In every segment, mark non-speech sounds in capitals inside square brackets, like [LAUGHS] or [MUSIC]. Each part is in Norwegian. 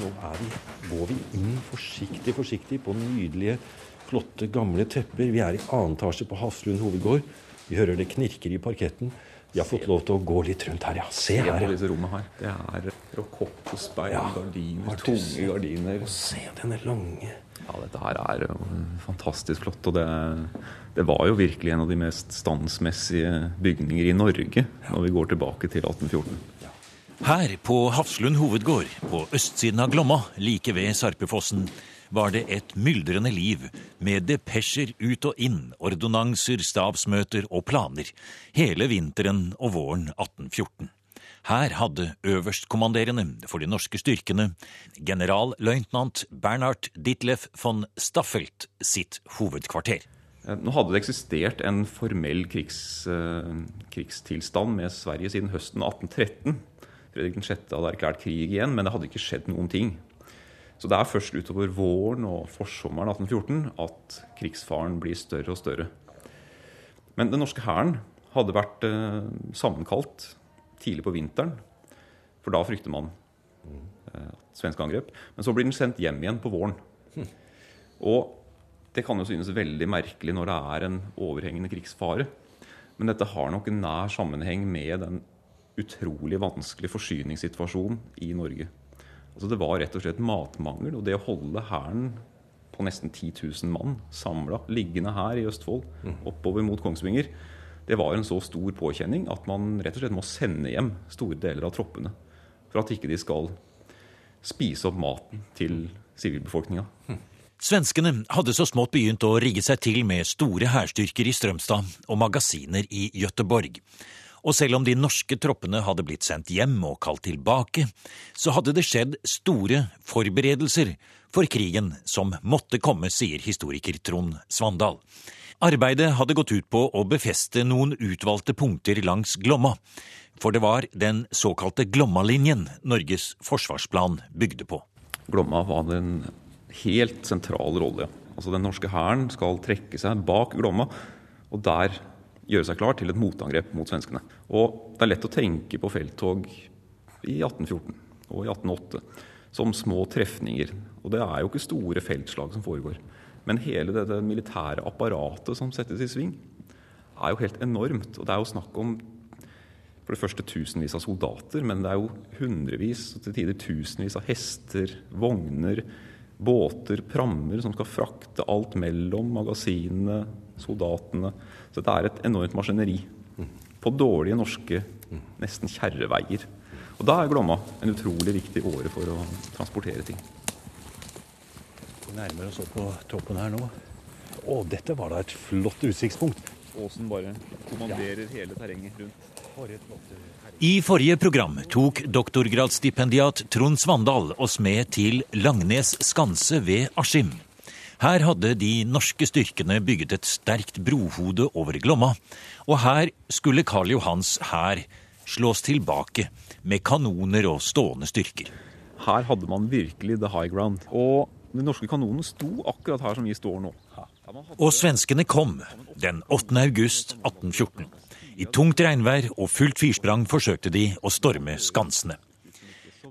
Nå vi, går vi inn forsiktig, forsiktig på nydelige, flotte, gamle tepper. Vi er i annen etasje på Hafslund hovedgård. Vi hører det knirker i parketten. Vi har fått lov til å gå litt rundt her, ja. Se, se her. på disse rommene her. Det er rokokkospeil, ja. gardiner, tunge gardiner. Og se denne lange Ja, dette her er fantastisk flott. Og det, det, var jo virkelig en av de mest standsmessige bygninger i Norge når vi går tilbake til 1814. Her på Hafslund hovedgård, på østsiden av Glomma, like ved Sarpefossen, var det et myldrende liv med depesjer ut og inn, ordonanser, stabsmøter og planer, hele vinteren og våren 1814. Her hadde øverstkommanderende for de norske styrkene, generalløytnant Bernhard Ditlef von Staffelt, sitt hovedkvarter. Eh, nå hadde det eksistert en formell krigs, eh, krigstilstand med Sverige siden høsten 1813. Fredrik 6. hadde erklært krig igjen, men det hadde ikke skjedd noen ting. Så det er først utover våren og forsommeren 1814 at krigsfaren blir større og større. Men den norske hæren hadde vært eh, sammenkalt tidlig på vinteren, for da frykter man eh, svenske angrep. Men så blir den sendt hjem igjen på våren. Og det kan jo synes veldig merkelig når det er en overhengende krigsfare. Men dette har nok en nær sammenheng med den utrolig vanskelig forsyningssituasjon i Norge. Altså Det var rett og slett matmangel. Og det å holde hæren på nesten 10 000 mann samla, liggende her i Østfold, mm. oppover mot Kongsvinger, det var en så stor påkjenning at man rett og slett må sende hjem store deler av troppene. For at ikke de skal spise opp maten til sivilbefolkninga. Hm. Svenskene hadde så smått begynt å rigge seg til med store hærstyrker i Strømstad og magasiner i Gøteborg. Og selv om de norske troppene hadde blitt sendt hjem og kalt tilbake, så hadde det skjedd store forberedelser for krigen som måtte komme, sier historiker Trond Svandal. Arbeidet hadde gått ut på å befeste noen utvalgte punkter langs Glomma, for det var den såkalte Glommalinjen Norges forsvarsplan bygde på. Glomma var en helt sentral rolle. Altså Den norske hæren skal trekke seg bak Glomma, og der gjøre seg klar til et motangrep mot svenskene. Og Det er lett å tenke på felttog i 1814 og i 1808 som små trefninger. Og det er jo ikke store feltslag som foregår. Men hele dette militære apparatet som settes i sving, er jo helt enormt. Og det er jo snakk om for det første tusenvis av soldater, men det er jo hundrevis, til tider tusenvis av hester, vogner, båter, prammer som skal frakte alt mellom magasinene, soldatene. Så dette er et enormt maskineri på dårlige norske, nesten kjerreveier. Og da er Glomma en utrolig viktig åre for å transportere ting. Vi nærmer oss opp på toppen her nå. Å, dette var da et flott utsiktspunkt. Åsen bare kommanderer ja. hele terrenget rundt. I forrige program tok doktorgradsstipendiat Trond Svandal oss med til Langnes skanse ved Askim. Her hadde de norske styrkene bygget et sterkt brohode over Glomma, og her skulle Karl Johans hær slås tilbake med kanoner og stående styrker. Her hadde man virkelig the high ground. Og de norske kanonene sto akkurat her som vi står nå. Og svenskene kom den 8. august 1814. I tungt regnvær og fullt firsprang forsøkte de å storme skansene.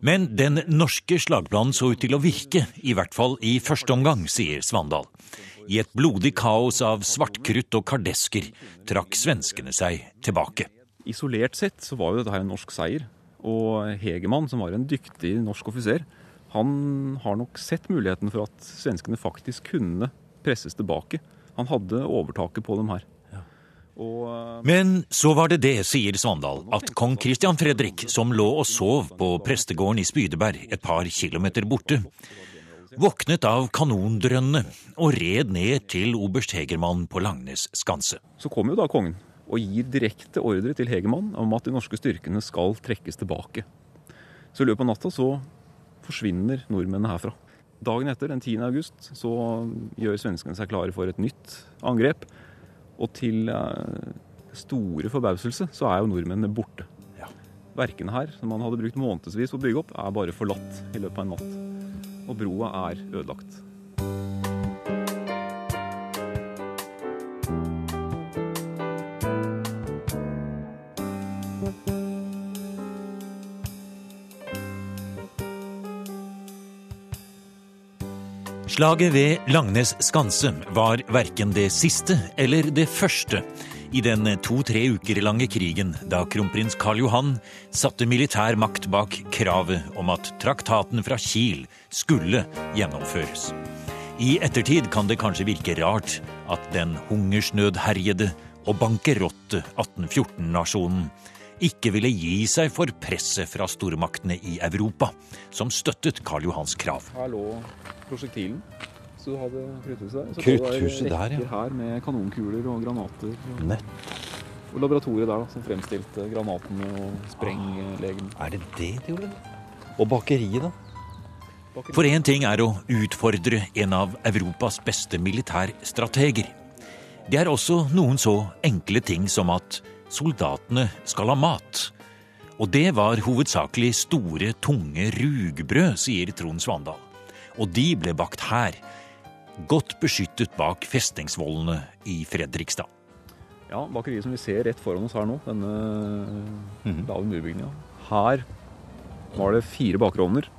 Men den norske slagplanen så ut til å virke, i hvert fall i første omgang, sier Svandal. I et blodig kaos av svartkrutt og kardesker trakk svenskene seg tilbake. Isolert sett så var jo dette en norsk seier. Og Hegemann, som var en dyktig norsk offiser, han har nok sett muligheten for at svenskene faktisk kunne presses tilbake. Han hadde overtaket på dem her. Og, eh, Men så var det det, sier Svandal, at kong Christian Fredrik, som lå og sov på prestegården i Spydeberg et par kilometer borte, våknet av kanondrønnene og red ned til oberst Hegermann på Langnes skanse. Så kom jo da kongen og gir direkte ordre til Hegermann om at de norske styrkene skal trekkes tilbake. Så i løpet av natta så forsvinner nordmennene herfra. Dagen etter, den 10. august, så gjør svenskene seg klare for et nytt angrep. Og til eh, store forbauselse så er jo nordmennene borte. Ja. Verkene her, som man hadde brukt månedsvis på å bygge opp, er bare forlatt i løpet av en natt. Og broa er ødelagt. Slaget ved Langnes skanse var verken det siste eller det første i den to-tre uker lange krigen da kronprins Karl Johan satte militær makt bak kravet om at traktaten fra Kiel skulle gjennomføres. I ettertid kan det kanskje virke rart at den hungersnødherjede og bankerotte 1814-nasjonen ikke ville gi seg for presset fra stormaktene i Europa, som støttet Karl Johans krav. Her lå prosjektilen. Så du hadde krutthuset der. Så Krutthuset der, ja. her med kanonkuler og granater. Og, Nett. og laboratoriet der da, som fremstilte granatene og sprenglegene. Er det det de gjorde? Og bakeriet, da? For én ting er å utfordre en av Europas beste militærstrateger. Det er også noen så enkle ting som at soldatene skal ha mat. Og det var hovedsakelig store, tunge rugbrød, sier Trond Svandal. Og de ble bakt her, godt beskyttet bak festningsvollene i Fredrikstad. Ja, bakeriet som vi ser rett foran oss her nå, denne lave murbygninga. Her var det fire bakerovner.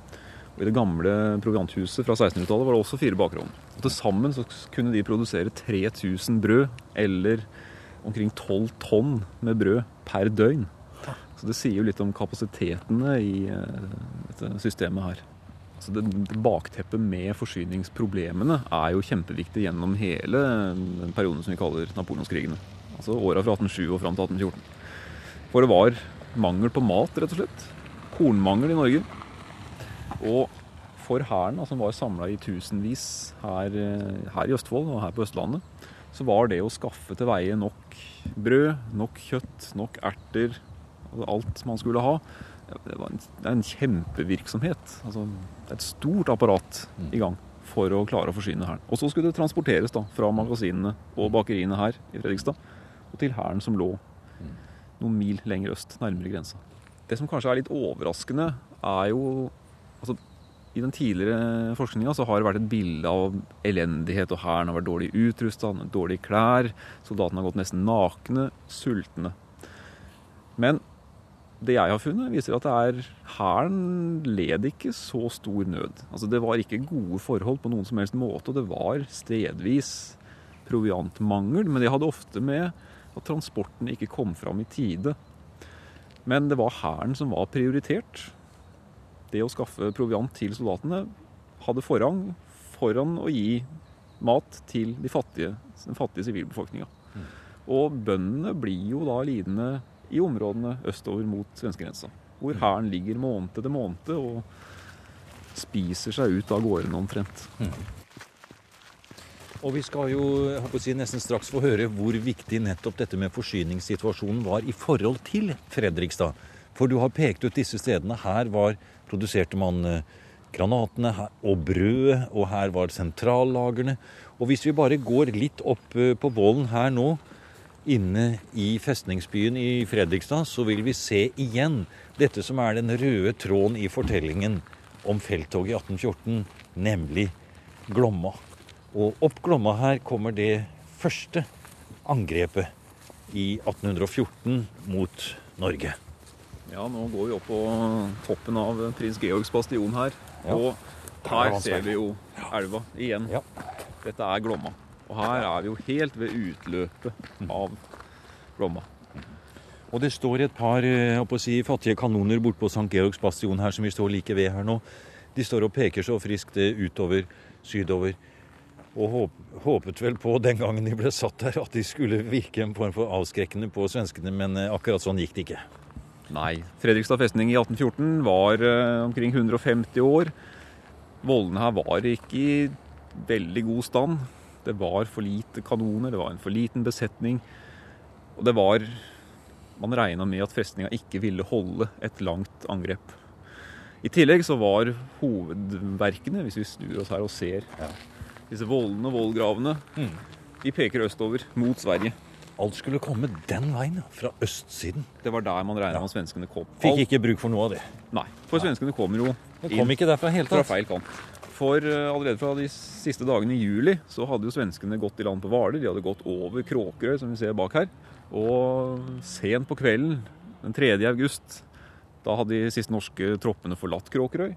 Og I det gamle provianthuset fra 1600-tallet var det også fire bakerovner. Og Til sammen så kunne de produsere 3000 brød, eller omkring 12 tonn med brød per døgn. Så det sier jo litt om kapasitetene i eh, dette systemet her. Så det, Bakteppet med forsyningsproblemene er jo kjempeviktig gjennom hele den perioden som vi kaller napoleonskrigene. Altså åra fra 1807 og fram til 1814. For det var mangel på mat, rett og slett. Kornmangel i Norge. Og for hæren, som var samla i tusenvis her, eh, her i Østfold og her på Østlandet, så var det å skaffe til veie nok brød, nok kjøtt, nok erter, altså alt man skulle ha, det, var en, det er en kjempevirksomhet. Altså, det er et stort apparat i gang for å klare å forsyne hæren. Og så skulle det transporteres da, fra magasinene og bakeriene her i Fredrikstad og til hæren som lå noen mil lenger øst, nærmere grensa. Det som kanskje er litt overraskende, er jo altså, I den tidligere forskninga har det vært et bilde av elendighet, og hæren har vært dårlig utrusta, dårlige klær, soldatene har gått nesten nakne, sultne. Men det jeg har funnet, viser at det hæren led ikke så stor nød. Altså Det var ikke gode forhold på noen som helst måte, og det var stedvis proviantmangel, men det hadde ofte med at transporten ikke kom fram i tide. Men det var hæren som var prioritert. Det å skaffe proviant til soldatene hadde forrang foran å gi mat til de fattige, den fattige sivilbefolkninga. Og bøndene blir jo da lidende i områdene østover mot svenskegrensa. Hvor hæren ligger måned etter måned og spiser seg ut av gårdene omtrent. Og vi skal jo si, nesten straks få høre hvor viktig nettopp dette med forsyningssituasjonen var i forhold til Fredrikstad. For du har pekt ut disse stedene. Her var, produserte man eh, granatene og brødet, og her var sentrallagrene. Og hvis vi bare går litt opp eh, på vollen her nå, inne i festningsbyen i Fredrikstad, så vil vi se igjen dette som er den røde tråden i fortellingen om felttoget i 1814, nemlig Glomma. Og opp Glomma her kommer det første angrepet i 1814 mot Norge. Ja, nå går vi opp på toppen av prins Georgs bastion her. Ja. Og her ser vi jo elva igjen. Ja. Dette er Glomma. Og her er vi jo helt ved utløpet av Glomma. Og det står et par eh, si, fattige kanoner bortpå St. Georgs bastion her, som vi står like ved her nå. De står og peker så friskt eh, utover, sydover. Og håpet vel på den gangen de ble satt der, at de skulle virke en form for avskrekkende på svenskene, men eh, akkurat sånn gikk det ikke. Nei. Fredrikstad festning i 1814 var eh, omkring 150 år. Vollene her var ikke i veldig god stand. Det var for lite kanoner, det var en for liten besetning. Og det var Man regna med at festninga ikke ville holde et langt angrep. I tillegg så var hovedverkene, hvis vi snur oss her og ser disse vollene og vollgravene, de peker østover, mot Sverige. Alt skulle komme den veien, fra østsiden. Det var der man regna med at svenskene kom. Fikk ikke bruk for noe av det. Nei, for svenskene kommer jo Det kom ikke derfra helt fra feil kant. For eh, allerede fra de siste dagene i juli så hadde jo svenskene gått i land på Hvaler. De hadde gått over Kråkerøy, som vi ser bak her. Og sent på kvelden den 3. august, da hadde de siste norske troppene forlatt Kråkerøy.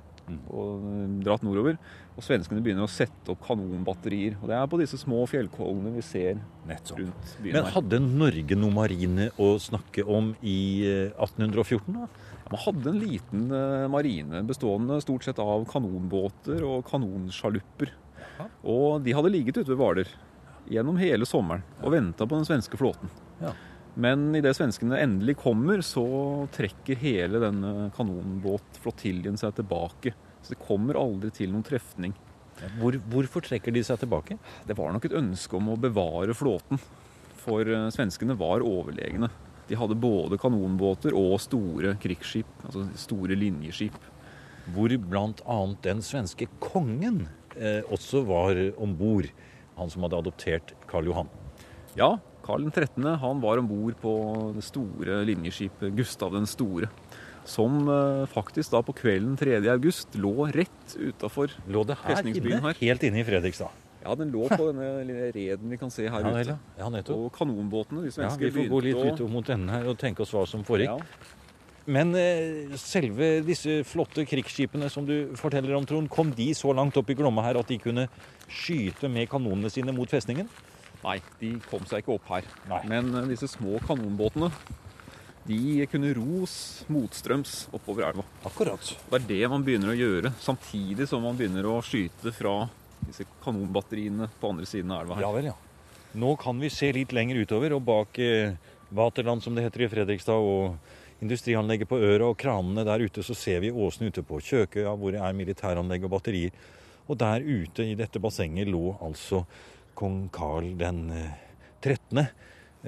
Og eh, dratt nordover. Og svenskene begynner å sette opp kanonbatterier. Og det er på disse små fjellkollene vi ser Nettopp. rundt byen Men hadde Norge noe marine å snakke om i eh, 1814, da? Man hadde en liten eh, marine bestående stort sett av kanonbåter og kanonsjalupper. Og de hadde ligget ute ved Hvaler gjennom hele sommeren og venta på den svenske flåten. Ja. Men idet svenskene endelig kommer, så trekker hele denne kanonbåtflotiljen seg tilbake. Så det kommer aldri til noen trefning. Hvor, hvorfor trekker de seg tilbake? Det var nok et ønske om å bevare flåten. For eh, svenskene var overlegne. De hadde både kanonbåter og store krigsskip, altså store linjeskip. Hvor bl.a. den svenske kongen eh, også var om bord. Han som hadde adoptert Karl Johan. Ja, Karl 13. han var om bord på det store linjeskipet Gustav den store. Som eh, faktisk da på kvelden 3. august lå rett utafor Festningsbyen her. Helt inne i Fredrikstad. Ja, den lå på denne lille reden vi kan se her Ja, ute. ja. ja nettopp. Og kanonbåtene, de svenske Ja, vi får gå litt ut mot enden her og tenke oss hva som foregikk. Ja. Men eh, selve disse flotte krigsskipene som du forteller om, Trond, kom de så langt opp i Glomma her at de kunne skyte med kanonene sine mot festningen? Nei, de kom seg ikke opp her. Nei. Men eh, disse små kanonbåtene de kunne ros motstrøms oppover elva. Akkurat. Det er det man begynner å gjøre, samtidig som man begynner å skyte fra disse kanonbatteriene på andre siden av elva. her. Ja vel, ja. Nå kan vi se litt lenger utover, og bak eh, Vaterland, som det heter i Fredrikstad, og industrianlegget på Øra og kranene der ute, så ser vi åsene ute på Kjøkøya, hvor det er militæranlegg og batterier. Og der ute i dette bassenget lå altså kong Karl den eh, 13.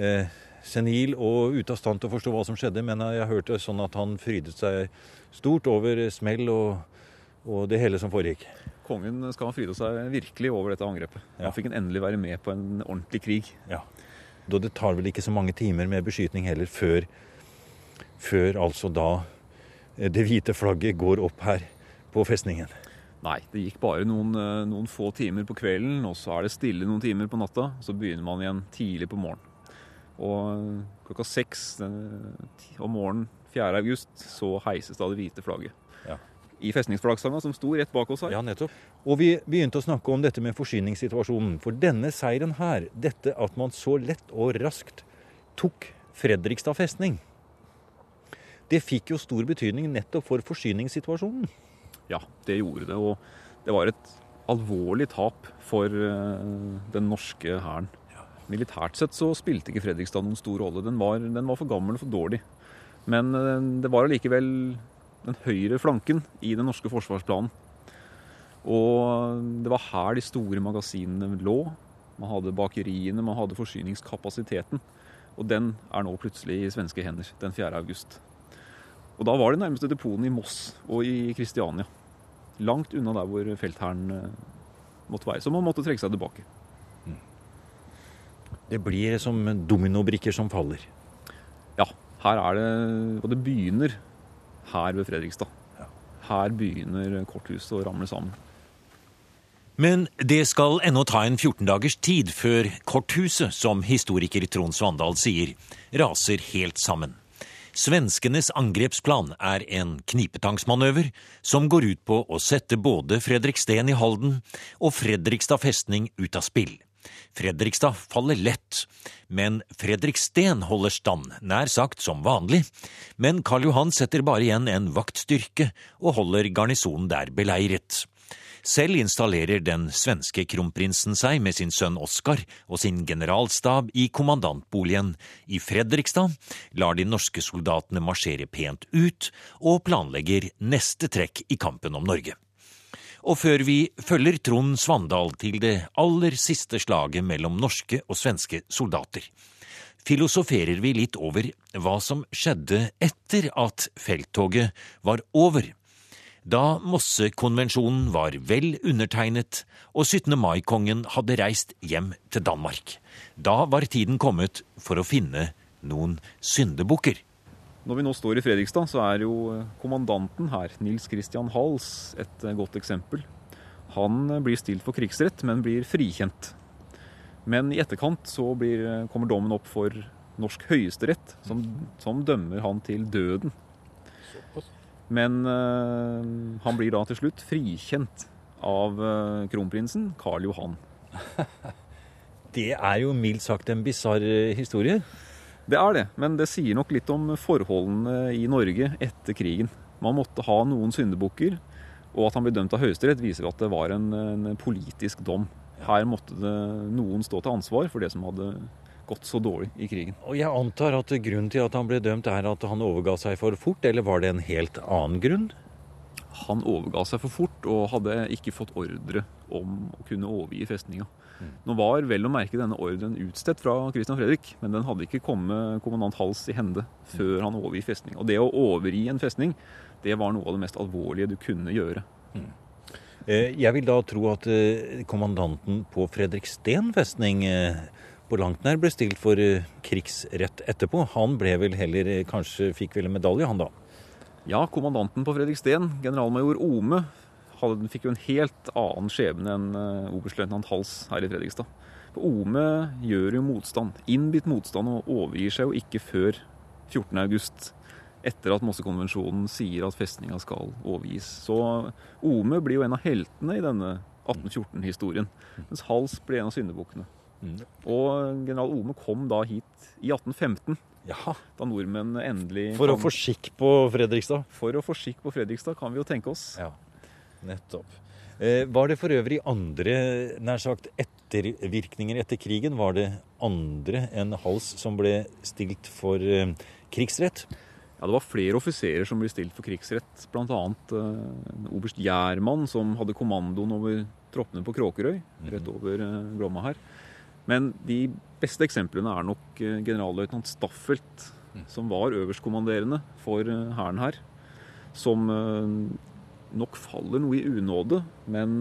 Eh, senil og ute av stand til å forstå hva som skjedde, men jeg hørte sånn at han frydet seg stort over smell og, og det hele som foregikk. Kongen skal ha fryda seg virkelig over dette angrepet. Ja. Han fikk en endelig være med på en ordentlig krig. Ja. Da det tar vel ikke så mange timer med beskytning heller før, før altså da eh, det hvite flagget går opp her på festningen. Nei, det gikk bare noen, eh, noen få timer på kvelden, og så er det stille noen timer på natta. Så begynner man igjen tidlig på morgenen. Og eh, klokka seks eh, om morgenen 4. august så heises da det hvite flagget. Ja. I festningsflaggstanga som sto rett bak oss her. Ja, nettopp. Og vi begynte å snakke om dette med forsyningssituasjonen. For denne seiren her, dette at man så lett og raskt tok Fredrikstad festning, det fikk jo stor betydning nettopp for forsyningssituasjonen. Ja, det gjorde det. Og det var et alvorlig tap for eh, den norske hæren. Militært sett så spilte ikke Fredrikstad noen stor rolle. Den var, den var for gammel og for dårlig. Men eh, det var allikevel den høyre flanken i den norske forsvarsplanen. Og det var her de store magasinene lå. Man hadde bakeriene, man hadde forsyningskapasiteten. Og den er nå plutselig i svenske hender den 4. august. Og da var det nærmeste depotene i Moss og i Kristiania. Langt unna der hvor felthæren eh, måtte være. Så man måtte trekke seg tilbake. Det blir som dominobrikker som faller. Ja, her er det Og det begynner her ved Fredrikstad. Her begynner korthuset å ramle sammen. Men det skal ennå ta en 14 dagers tid før korthuset, som historiker Trond Svandal sier, raser helt sammen. Svenskenes angrepsplan er en knipetangsmanøver som går ut på å sette både Fredriksten i Halden og Fredrikstad festning ut av spill. Fredrikstad faller lett, men Fredriksten holder stand, nær sagt som vanlig. Men Karl Johan setter bare igjen en vaktstyrke og holder garnisonen der beleiret. Selv installerer den svenske kronprinsen seg med sin sønn Oskar og sin generalstab i kommandantboligen i Fredrikstad, lar de norske soldatene marsjere pent ut og planlegger neste trekk i kampen om Norge. Og før vi følger Trond Svandal til det aller siste slaget mellom norske og svenske soldater, filosoferer vi litt over hva som skjedde etter at felttoget var over. Da Mossekonvensjonen var vel undertegnet og 17. mai-kongen hadde reist hjem til Danmark. Da var tiden kommet for å finne noen syndebukker. Når vi nå står i Fredrikstad, så er jo kommandanten her, Nils Christian Hals, et eh, godt eksempel. Han eh, blir stilt for krigsrett, men blir frikjent. Men i etterkant så blir, eh, kommer dommen opp for norsk høyesterett, som, som dømmer han til døden. Men eh, han blir da til slutt frikjent av eh, kronprinsen Karl Johan. [LAUGHS] Det er jo mildt sagt en bisarr eh, historie. Det er det, men det sier nok litt om forholdene i Norge etter krigen. Man måtte ha noen syndebukker, og at han ble dømt av Høyesterett viser at det var en, en politisk dom. Her måtte det noen stå til ansvar for det som hadde gått så dårlig i krigen. Og jeg antar at grunnen til at han ble dømt er at han overga seg for fort, eller var det en helt annen grunn? Han overga seg for fort og hadde ikke fått ordre om å kunne overgi festninga. Nå var vel å merke denne ordren utstedt fra Christian Fredrik, men den hadde ikke kommet kommandant Hals i hende før han overgir festning. Og det å overgi en festning, det var noe av det mest alvorlige du kunne gjøre. Mm. Jeg vil da tro at eh, kommandanten på Fredriksten festning eh, på langt nær ble stilt for eh, krigsrett etterpå. Han ble vel heller eh, kanskje fikk vel en medalje, han da. Ja, kommandanten på Fredriksten, generalmajor Ome, hadde, fikk jo en helt annen skjebne enn uh, oberstløytnant Hals her i Fredrikstad. For Ome gjør jo motstand, innbitt motstand, og overgir seg jo ikke før 14. august. Etter at Mossekonvensjonen sier at festninga skal overgis. Så Ome blir jo en av heltene i denne 1814-historien. Mens Hals blir en av syndebukkene. Og general Ome kom da hit i 1815, Ja. da nordmenn endelig For å få skikk på Fredrikstad. For å få skikk på Fredrikstad, kan vi jo tenke oss. Ja, nettopp. Eh, var det for øvrig andre, nær sagt, ettervirkninger etter krigen? Var det andre enn Hals som ble stilt for eh, krigsrett? Ja, Det var flere offiserer som ble stilt for krigsrett. Bl.a. Eh, oberst Gjermann, som hadde kommandoen over troppene på Kråkerøy, rett over eh, Glomma her. Men de beste eksemplene er nok eh, generalløytnant Staffelt, som var øverstkommanderende for eh, hæren her. Som eh, nok faller noe i unåde, men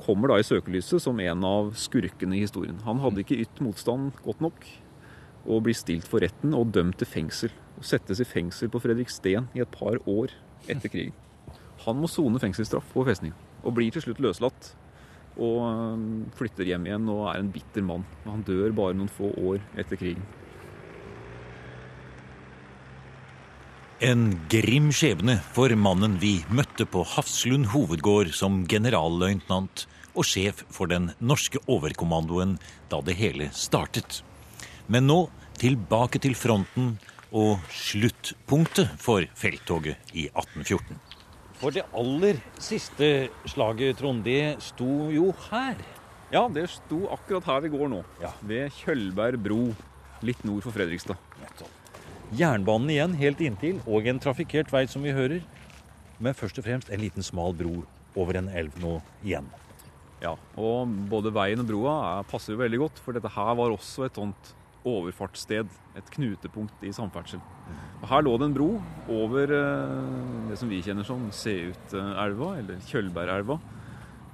kommer da i søkelyset som en av skurkene i historien. Han hadde ikke ytt motstand godt nok, og blir stilt for retten og dømt til fengsel. Og settes i fengsel på Fredriksten i et par år etter krigen. Han må sone fengselsstraff på festningen, og blir til slutt løslatt. Og flytter hjem igjen og er en bitter mann. Han dør bare noen få år etter krigen. En grim skjebne for mannen vi møtte på Hafslund hovedgård som generalløytnant og sjef for den norske overkommandoen da det hele startet. Men nå tilbake til fronten og sluttpunktet for felttoget i 1814. For det aller siste slaget, Trond, det sto jo her. Ja, det sto akkurat her vi går nå. Ja. Ved Kjølberg bro, litt nord for Fredrikstad. Jernbanen igjen helt inntil, og en trafikkert vei som vi hører. Men først og fremst en liten smal bro over en elv nå igjen. Ja, og både veien og broa er, passer jo veldig godt, for dette her var også et sånt overfartssted, et knutepunkt i samferdsel. Og her lå det en bro over eh, det som vi kjenner som Seutelva, eller Kjølbergelva,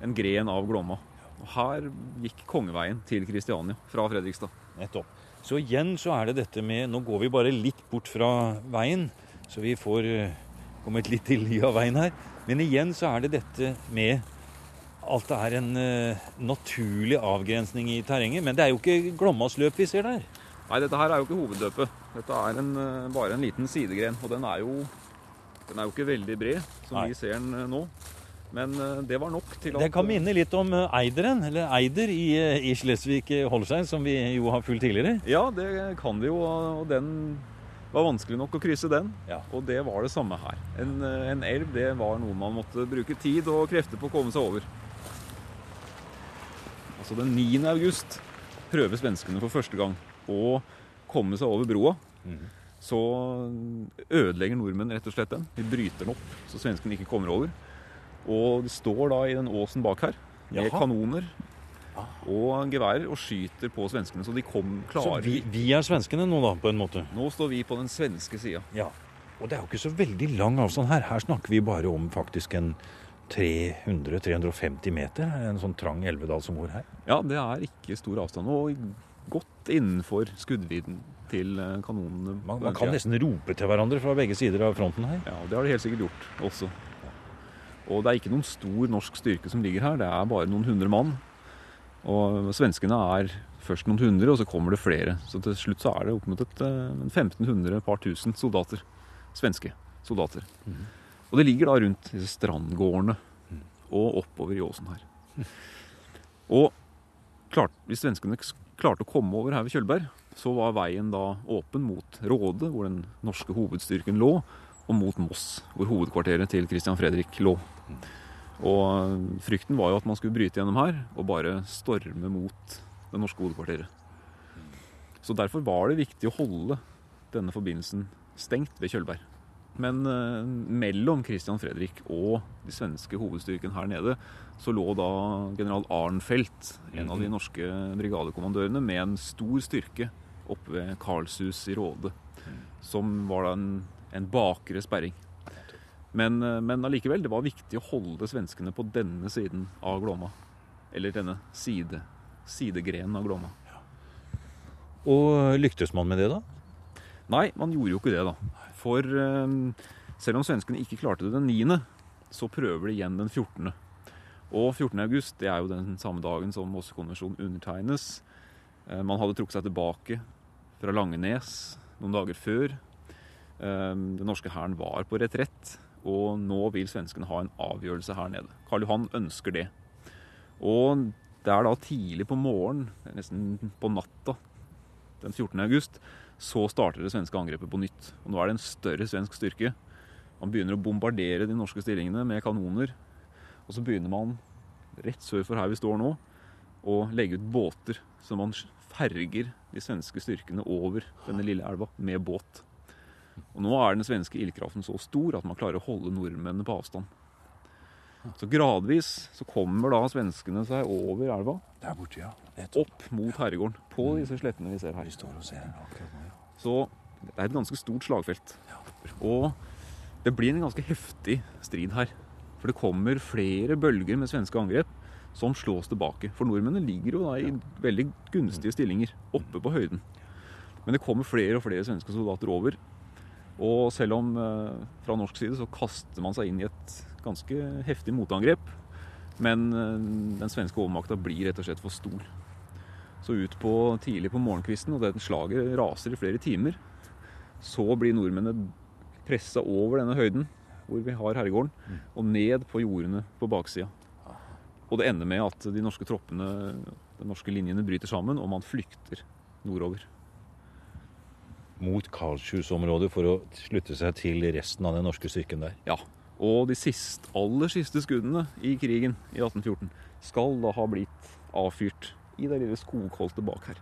en gren av Glomma. Og her gikk kongeveien til Kristiania fra Fredrikstad. Nettopp. Så igjen så er det dette med Nå går vi bare litt bort fra veien, så vi får eh, kommet litt til ly av veien her. Men igjen så er det dette med at det er en uh, naturlig avgrensning i terrenget. Men det er jo ikke Glommas løp vi ser der. Nei, dette her er jo ikke hovedløpet. Dette er en, eh, bare en liten sidegren. Og den er jo, den er jo ikke veldig bred, som Nei. vi ser den eh, nå. Men eh, det var nok til at Det kan minne litt om Eideren, eller Eider i, i Slesvig-Holstein, som vi jo har fulgt tidligere. Ja, det kan vi jo, og den var vanskelig nok å krysse den. Ja. Og det var det samme her. En, en elv det var noe man måtte bruke tid og krefter på å komme seg over. Altså den 9. august prøver svenskene for første gang å komme seg over broa. Så ødelegger nordmenn rett og slett den. De bryter den opp, så svenskene ikke kommer over. Og de står da i den åsen bak her med Jaha. kanoner og geværer og skyter på svenskene. Så de kom Så vi, vi er svenskene nå, da, på en måte. Nå står vi på den svenske sida. Ja. Og det er jo ikke så veldig lang avstand her. Her snakker vi bare om faktisk en 300-350 meter. En sånn trang elvedal som går her. Ja, det er ikke stor avstand. Og godt innenfor skuddvidden til eh, kanonene. Man, man kan nesten rope til hverandre fra begge sider av fronten her. Ja, det har de helt sikkert gjort også. Og det er ikke noen stor norsk styrke som ligger her. Det er bare noen hundre mann. Og svenskene er først noen hundre, og så kommer det flere. Så til slutt så er det opp mot et, eh, 1500, par tusen soldater. Svenske soldater. Og det ligger da rundt disse strandgårdene og oppover i åsen her. Og klart, hvis svenskene klarte å komme over her ved Kjølberg, så var veien da åpen mot Råde, hvor den norske hovedstyrken lå, og mot Moss, hvor hovedkvarteret til Christian Fredrik lå. Og frykten var jo at man skulle bryte gjennom her og bare storme mot det norske hovedkvarteret. Så derfor var det viktig å holde denne forbindelsen stengt ved Kjølberg. Men eh, mellom Christian Fredrik og de svenske hovedstyrken her nede, så lå da general Arnfeldt, en av de norske brigadekommandørene, med en stor styrke oppe ved Karlshus i Råde. Som var da en, en bakre sperring. Men, eh, men allikevel, det var viktig å holde svenskene på denne siden av Glåma. Eller denne side, sidegrenen av Glåma. Og lyktes man med det, da? Nei, man gjorde jo ikke det, da. For eh, selv om svenskene ikke klarte det den 9., så prøver de igjen den 14. Og 14. august det er jo den samme dagen som Mossekonvensjonen undertegnes. Eh, man hadde trukket seg tilbake fra Langenes noen dager før. Eh, den norske hæren var på retrett, og nå vil svenskene ha en avgjørelse her nede. Karl Johan ønsker det. Og det er da tidlig på morgenen, nesten på natta, den 14. august, så starter det svenske angrepet på nytt. Og nå er det en større svensk styrke. Man begynner å bombardere de norske stillingene med kanoner. Og så begynner man, rett sør for her vi står nå, å legge ut båter. Så man ferger de svenske styrkene over denne lille elva med båt. Og nå er den svenske ildkraften så stor at man klarer å holde nordmennene på avstand. Så gradvis så kommer da svenskene seg over elva. Der borte, ja. Opp mot herregården. På disse slettene vi ser her. Vi står og ser akkurat nå. Så det er et ganske stort slagfelt. Og det blir en ganske heftig strid her. For det kommer flere bølger med svenske angrep som slås tilbake. For nordmennene ligger jo da i veldig gunstige stillinger oppe på høyden. Men det kommer flere og flere svenske soldater over. Og selv om eh, fra norsk side så kaster man seg inn i et ganske heftig motangrep. Men eh, den svenske overmakta blir rett og slett for stor. Så ut på tidlig på morgenkvisten, og den slaget raser i flere timer, så blir nordmennene pressa over denne høyden hvor vi har herregården, og ned på jordene på baksida. Og det ender med at de norske troppene, de norske linjene, bryter sammen, og man flykter nordover. Mot Karlshus-området for å slutte seg til resten av den norske styrken der. Ja, og de siste, aller siste skuddene i krigen i 1814 skal da ha blitt avfyrt i det lille skogholtet bak her.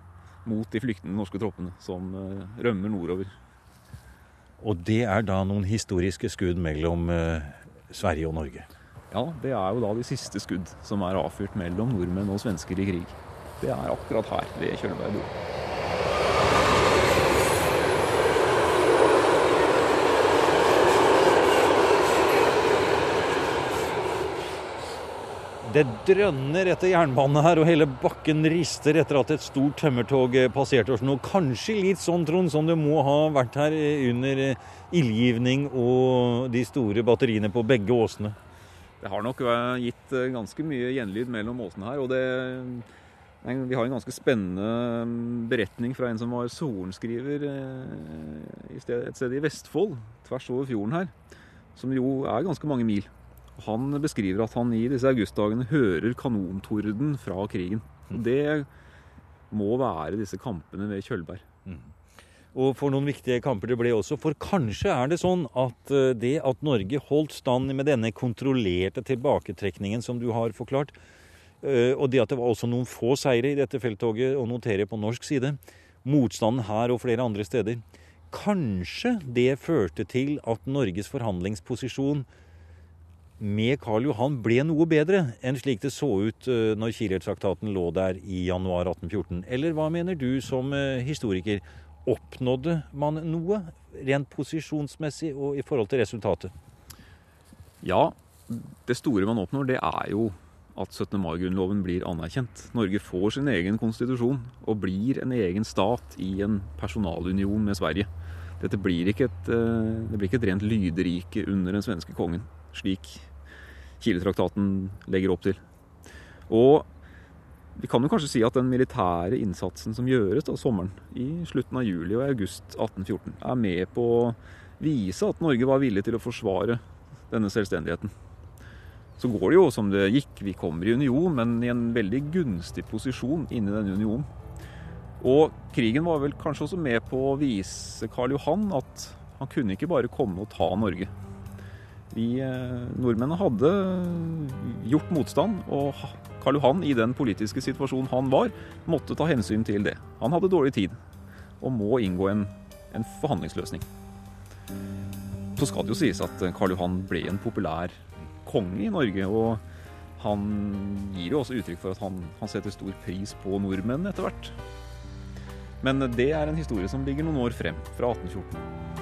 Mot de flyktende norske troppene som eh, rømmer nordover. Og det er da noen historiske skudd mellom eh, Sverige og Norge. Ja, det er jo da de siste skudd som er avfyrt mellom nordmenn og svensker i krig. Det er akkurat her ved Kjølberg bro. Det drønner etter jernbanen her, og hele bakken rister etter at et stort tømmertog eh, passerte oss nå. Kanskje litt sånn, Trond, som det må ha vært her eh, under eh, ildgivning og de store batteriene på begge åsene. Det har nok gitt ganske mye gjenlyd mellom åsene her. og det... Vi har en ganske spennende mm, beretning fra en som var sorenskriver et sted i Vestfold, tvers over fjorden her, som jo er ganske mange mil. Han beskriver at han i disse augustdagene hører kanontorden fra krigen. Og det må være disse kampene ved Kjølberg. Og for noen viktige kamper det ble også. For kanskje er det sånn at eh, det at Norge holdt stand med denne kontrollerte tilbaketrekningen som du har forklart, eh, og det at det var også noen få seire i dette felttoget å notere på norsk side, motstanden her og flere andre steder, kanskje det førte til at Norges forhandlingsposisjon med Karl Johan ble noe bedre enn slik det så ut eh, når Kiel-traktaten lå der i januar 1814? Eller hva mener du som eh, historiker? Oppnådde man noe rent posisjonsmessig og i forhold til resultatet? Ja, det store man oppnår, det er jo at 17. mai-grunnloven blir anerkjent. Norge får sin egen konstitusjon og blir en egen stat i en personalunion med Sverige. Dette blir ikke et, eh, det blir ikke et rent lyderike under den svenske kongen, slik Kiel-traktaten legger opp til. Og vi kan jo kanskje si at den militære innsatsen som gjøres da sommeren, i slutten av juli og august 1814, er med på å vise at Norge var villig til å forsvare denne selvstendigheten. Så går det jo som det gikk. Vi kommer i union, men i en veldig gunstig posisjon inni denne unionen. Og krigen var vel kanskje også med på å vise Karl Johan at han kunne ikke bare komme og ta Norge. Vi eh, nordmennene hadde gjort motstand, og Karl Johan i den politiske situasjonen han var, måtte ta hensyn til det. Han hadde dårlig tid og må inngå en, en forhandlingsløsning. Så skal det jo sies at Karl Johan ble en populær konge i Norge. Og han gir jo også uttrykk for at han, han setter stor pris på nordmenn etter hvert. Men det er en historie som ligger noen år frem, fra 1814.